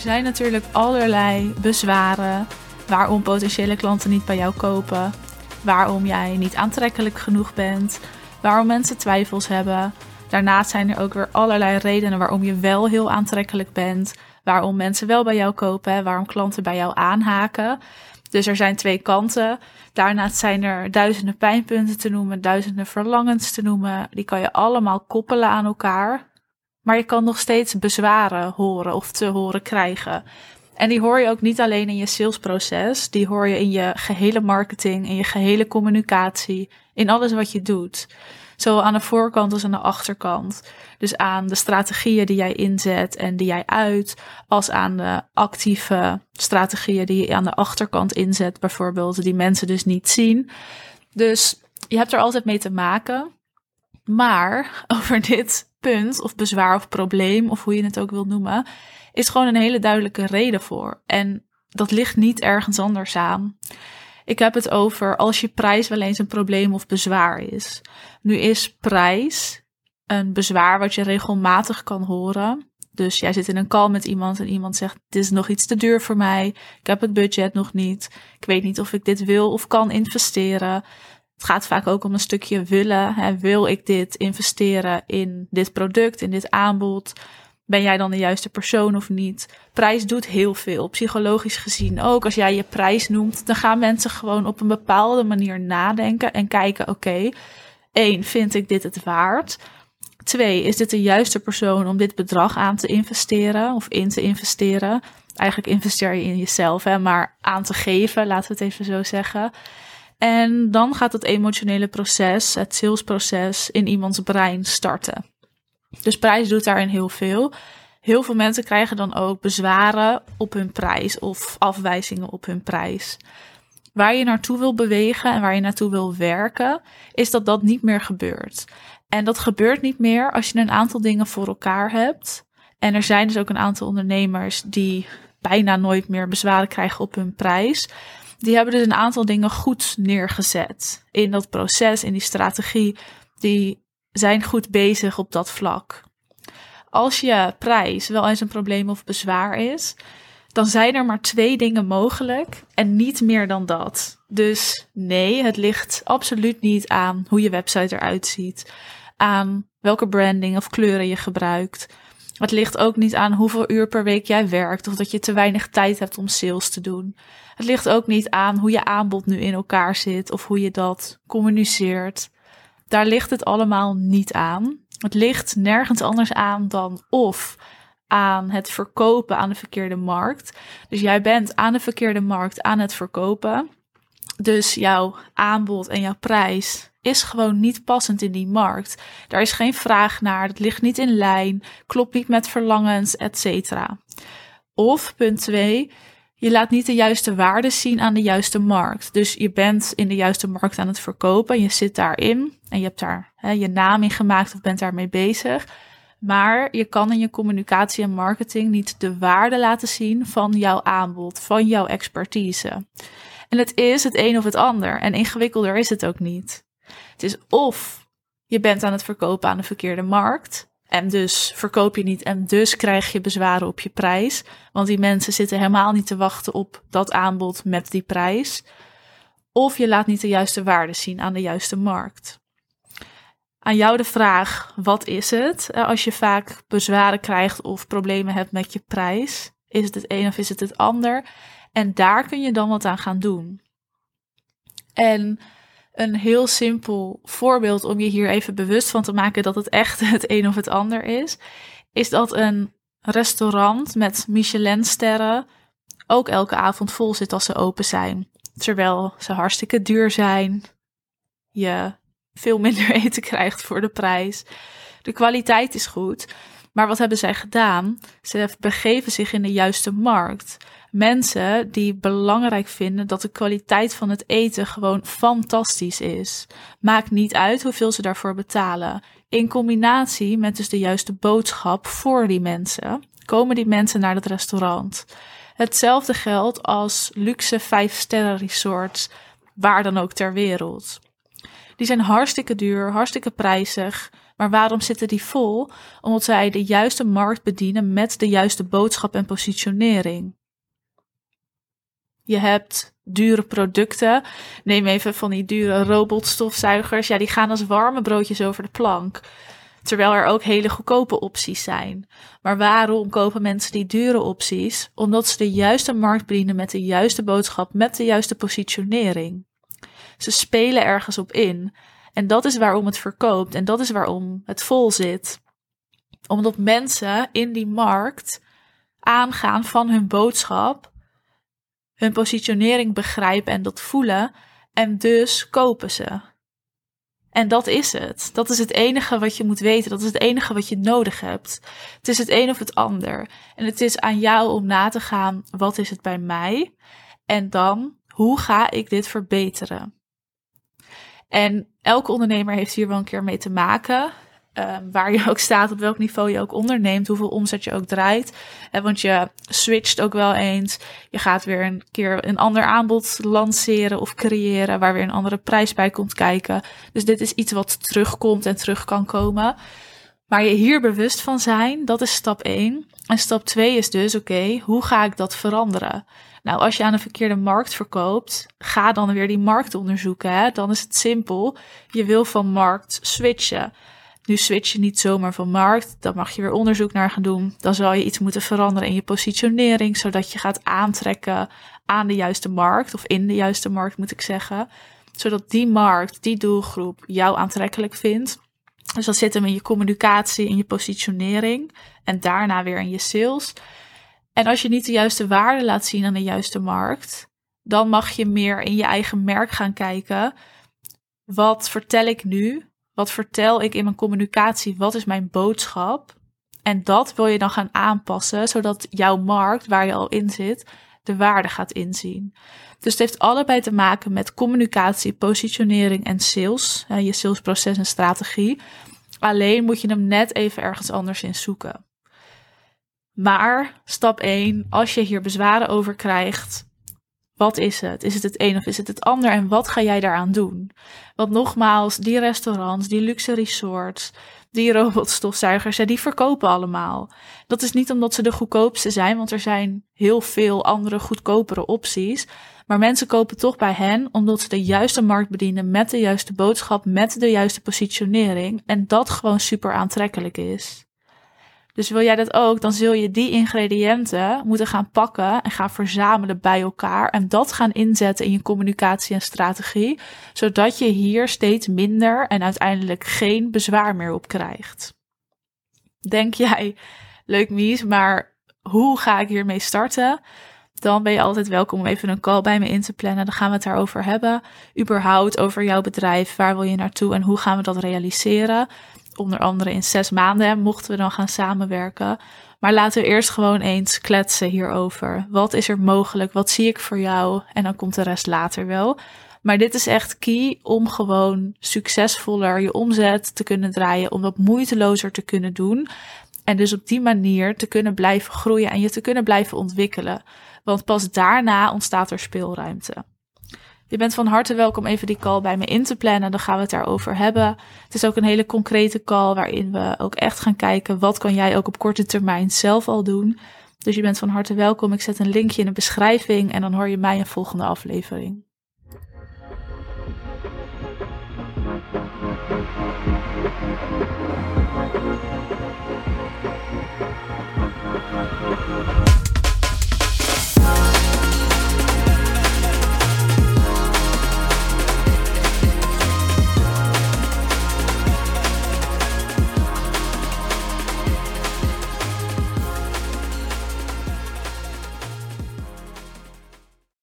zijn natuurlijk allerlei bezwaren waarom potentiële klanten niet bij jou kopen, waarom jij niet aantrekkelijk genoeg bent, waarom mensen twijfels hebben. Daarnaast zijn er ook weer allerlei redenen waarom je wel heel aantrekkelijk bent, waarom mensen wel bij jou kopen, waarom klanten bij jou aanhaken. Dus er zijn twee kanten. Daarnaast zijn er duizenden pijnpunten te noemen, duizenden verlangens te noemen. Die kan je allemaal koppelen aan elkaar. Maar je kan nog steeds bezwaren horen of te horen krijgen. En die hoor je ook niet alleen in je salesproces, die hoor je in je gehele marketing, in je gehele communicatie, in alles wat je doet. Zowel aan de voorkant als aan de achterkant. Dus aan de strategieën die jij inzet en die jij uit, als aan de actieve strategieën die je aan de achterkant inzet, bijvoorbeeld, die mensen dus niet zien. Dus je hebt er altijd mee te maken. Maar over dit punt, of bezwaar of probleem, of hoe je het ook wil noemen, is gewoon een hele duidelijke reden voor. En dat ligt niet ergens anders aan. Ik heb het over als je prijs wel eens een probleem of bezwaar is. Nu is prijs een bezwaar wat je regelmatig kan horen. Dus jij zit in een call met iemand en iemand zegt: Dit is nog iets te duur voor mij. Ik heb het budget nog niet. Ik weet niet of ik dit wil of kan investeren. Het gaat vaak ook om een stukje willen. Hè. Wil ik dit investeren in dit product, in dit aanbod? Ben jij dan de juiste persoon of niet? Prijs doet heel veel, psychologisch gezien ook. Als jij je prijs noemt, dan gaan mensen gewoon op een bepaalde manier nadenken en kijken: oké, één, vind ik dit het waard? Twee, is dit de juiste persoon om dit bedrag aan te investeren of in te investeren? Eigenlijk investeer je in jezelf, hè, maar aan te geven, laten we het even zo zeggen. En dan gaat het emotionele proces, het salesproces, in iemands brein starten. Dus prijs doet daarin heel veel. Heel veel mensen krijgen dan ook bezwaren op hun prijs of afwijzingen op hun prijs. Waar je naartoe wil bewegen en waar je naartoe wil werken, is dat dat niet meer gebeurt. En dat gebeurt niet meer als je een aantal dingen voor elkaar hebt. En er zijn dus ook een aantal ondernemers die bijna nooit meer bezwaren krijgen op hun prijs. Die hebben dus een aantal dingen goed neergezet in dat proces, in die strategie. Die zijn goed bezig op dat vlak. Als je prijs wel eens een probleem of bezwaar is, dan zijn er maar twee dingen mogelijk en niet meer dan dat. Dus nee, het ligt absoluut niet aan hoe je website eruit ziet, aan welke branding of kleuren je gebruikt. Het ligt ook niet aan hoeveel uur per week jij werkt of dat je te weinig tijd hebt om sales te doen. Het ligt ook niet aan hoe je aanbod nu in elkaar zit of hoe je dat communiceert. Daar ligt het allemaal niet aan. Het ligt nergens anders aan dan of aan het verkopen aan de verkeerde markt. Dus jij bent aan de verkeerde markt aan het verkopen. Dus jouw aanbod en jouw prijs is gewoon niet passend in die markt. Daar is geen vraag naar, het ligt niet in lijn, klopt niet met verlangens, etc. Of punt 2, je laat niet de juiste waarde zien aan de juiste markt. Dus je bent in de juiste markt aan het verkopen, je zit daarin en je hebt daar hè, je naam in gemaakt of bent daarmee bezig. Maar je kan in je communicatie en marketing niet de waarde laten zien van jouw aanbod, van jouw expertise. En het is het een of het ander. En ingewikkelder is het ook niet. Het is of je bent aan het verkopen aan de verkeerde markt. En dus verkoop je niet en dus krijg je bezwaren op je prijs. Want die mensen zitten helemaal niet te wachten op dat aanbod met die prijs. Of je laat niet de juiste waarde zien aan de juiste markt. Aan jou de vraag: wat is het? Eh, als je vaak bezwaren krijgt of problemen hebt met je prijs, is het het een of is het het ander? En daar kun je dan wat aan gaan doen. En een heel simpel voorbeeld om je hier even bewust van te maken dat het echt het een of het ander is, is dat een restaurant met Michelin-sterren ook elke avond vol zit als ze open zijn. Terwijl ze hartstikke duur zijn. Je veel minder eten krijgt voor de prijs. De kwaliteit is goed. Maar wat hebben zij gedaan? Ze begeven zich in de juiste markt. Mensen die belangrijk vinden dat de kwaliteit van het eten gewoon fantastisch is. Maakt niet uit hoeveel ze daarvoor betalen. In combinatie met dus de juiste boodschap voor die mensen, komen die mensen naar het restaurant. Hetzelfde geldt als luxe 5-sterren resorts, waar dan ook ter wereld. Die zijn hartstikke duur, hartstikke prijzig, Maar waarom zitten die vol? Omdat zij de juiste markt bedienen met de juiste boodschap en positionering. Je hebt dure producten. Neem even van die dure robotstofzuigers. Ja, die gaan als warme broodjes over de plank. Terwijl er ook hele goedkope opties zijn. Maar waarom kopen mensen die dure opties? Omdat ze de juiste markt bedienen met de juiste boodschap, met de juiste positionering. Ze spelen ergens op in. En dat is waarom het verkoopt en dat is waarom het vol zit. Omdat mensen in die markt aangaan van hun boodschap, hun positionering begrijpen en dat voelen en dus kopen ze. En dat is het. Dat is het enige wat je moet weten. Dat is het enige wat je nodig hebt. Het is het een of het ander. En het is aan jou om na te gaan: wat is het bij mij? En dan, hoe ga ik dit verbeteren? En elke ondernemer heeft hier wel een keer mee te maken. Ehm, waar je ook staat, op welk niveau je ook onderneemt, hoeveel omzet je ook draait. Want je switcht ook wel eens. Je gaat weer een keer een ander aanbod lanceren of creëren, waar weer een andere prijs bij komt kijken. Dus dit is iets wat terugkomt en terug kan komen. Maar je hier bewust van zijn, dat is stap 1. En stap 2 is dus, oké, hoe ga ik dat veranderen? Nou, als je aan een verkeerde markt verkoopt, ga dan weer die markt onderzoeken. Hè? Dan is het simpel. Je wil van markt switchen. Nu switch je niet zomaar van markt. Dan mag je weer onderzoek naar gaan doen. Dan zal je iets moeten veranderen in je positionering, zodat je gaat aantrekken aan de juiste markt, of in de juiste markt moet ik zeggen. Zodat die markt, die doelgroep jou aantrekkelijk vindt. Dus dat zit hem in je communicatie, in je positionering en daarna weer in je sales. En als je niet de juiste waarde laat zien aan de juiste markt, dan mag je meer in je eigen merk gaan kijken. Wat vertel ik nu? Wat vertel ik in mijn communicatie? Wat is mijn boodschap? En dat wil je dan gaan aanpassen, zodat jouw markt, waar je al in zit, de waarde gaat inzien. Dus het heeft allebei te maken met communicatie, positionering en sales. Je salesproces en strategie. Alleen moet je hem net even ergens anders in zoeken. Maar stap 1, als je hier bezwaren over krijgt, wat is het? Is het het een of is het het ander? En wat ga jij daaraan doen? Want nogmaals, die restaurants, die luxe resorts, die robotstofzuigers, ja, die verkopen allemaal. Dat is niet omdat ze de goedkoopste zijn, want er zijn heel veel andere goedkopere opties. Maar mensen kopen toch bij hen omdat ze de juiste markt bedienen met de juiste boodschap, met de juiste positionering. En dat gewoon super aantrekkelijk is. Dus wil jij dat ook, dan zul je die ingrediënten moeten gaan pakken en gaan verzamelen bij elkaar. En dat gaan inzetten in je communicatie en strategie. Zodat je hier steeds minder en uiteindelijk geen bezwaar meer op krijgt. Denk jij, leuk Mies, maar hoe ga ik hiermee starten? Dan ben je altijd welkom om even een call bij me in te plannen. Dan gaan we het daarover hebben. Überhaupt over jouw bedrijf. Waar wil je naartoe en hoe gaan we dat realiseren? Onder andere in zes maanden mochten we dan gaan samenwerken. Maar laten we eerst gewoon eens kletsen hierover. Wat is er mogelijk? Wat zie ik voor jou? En dan komt de rest later wel. Maar dit is echt key om gewoon succesvoller je omzet te kunnen draaien, om dat moeitelozer te kunnen doen. En dus op die manier te kunnen blijven groeien en je te kunnen blijven ontwikkelen. Want pas daarna ontstaat er speelruimte. Je bent van harte welkom even die call bij me in te plannen. Dan gaan we het daarover hebben. Het is ook een hele concrete call waarin we ook echt gaan kijken wat kan jij ook op korte termijn zelf al doen. Dus je bent van harte welkom. Ik zet een linkje in de beschrijving en dan hoor je mij een volgende aflevering.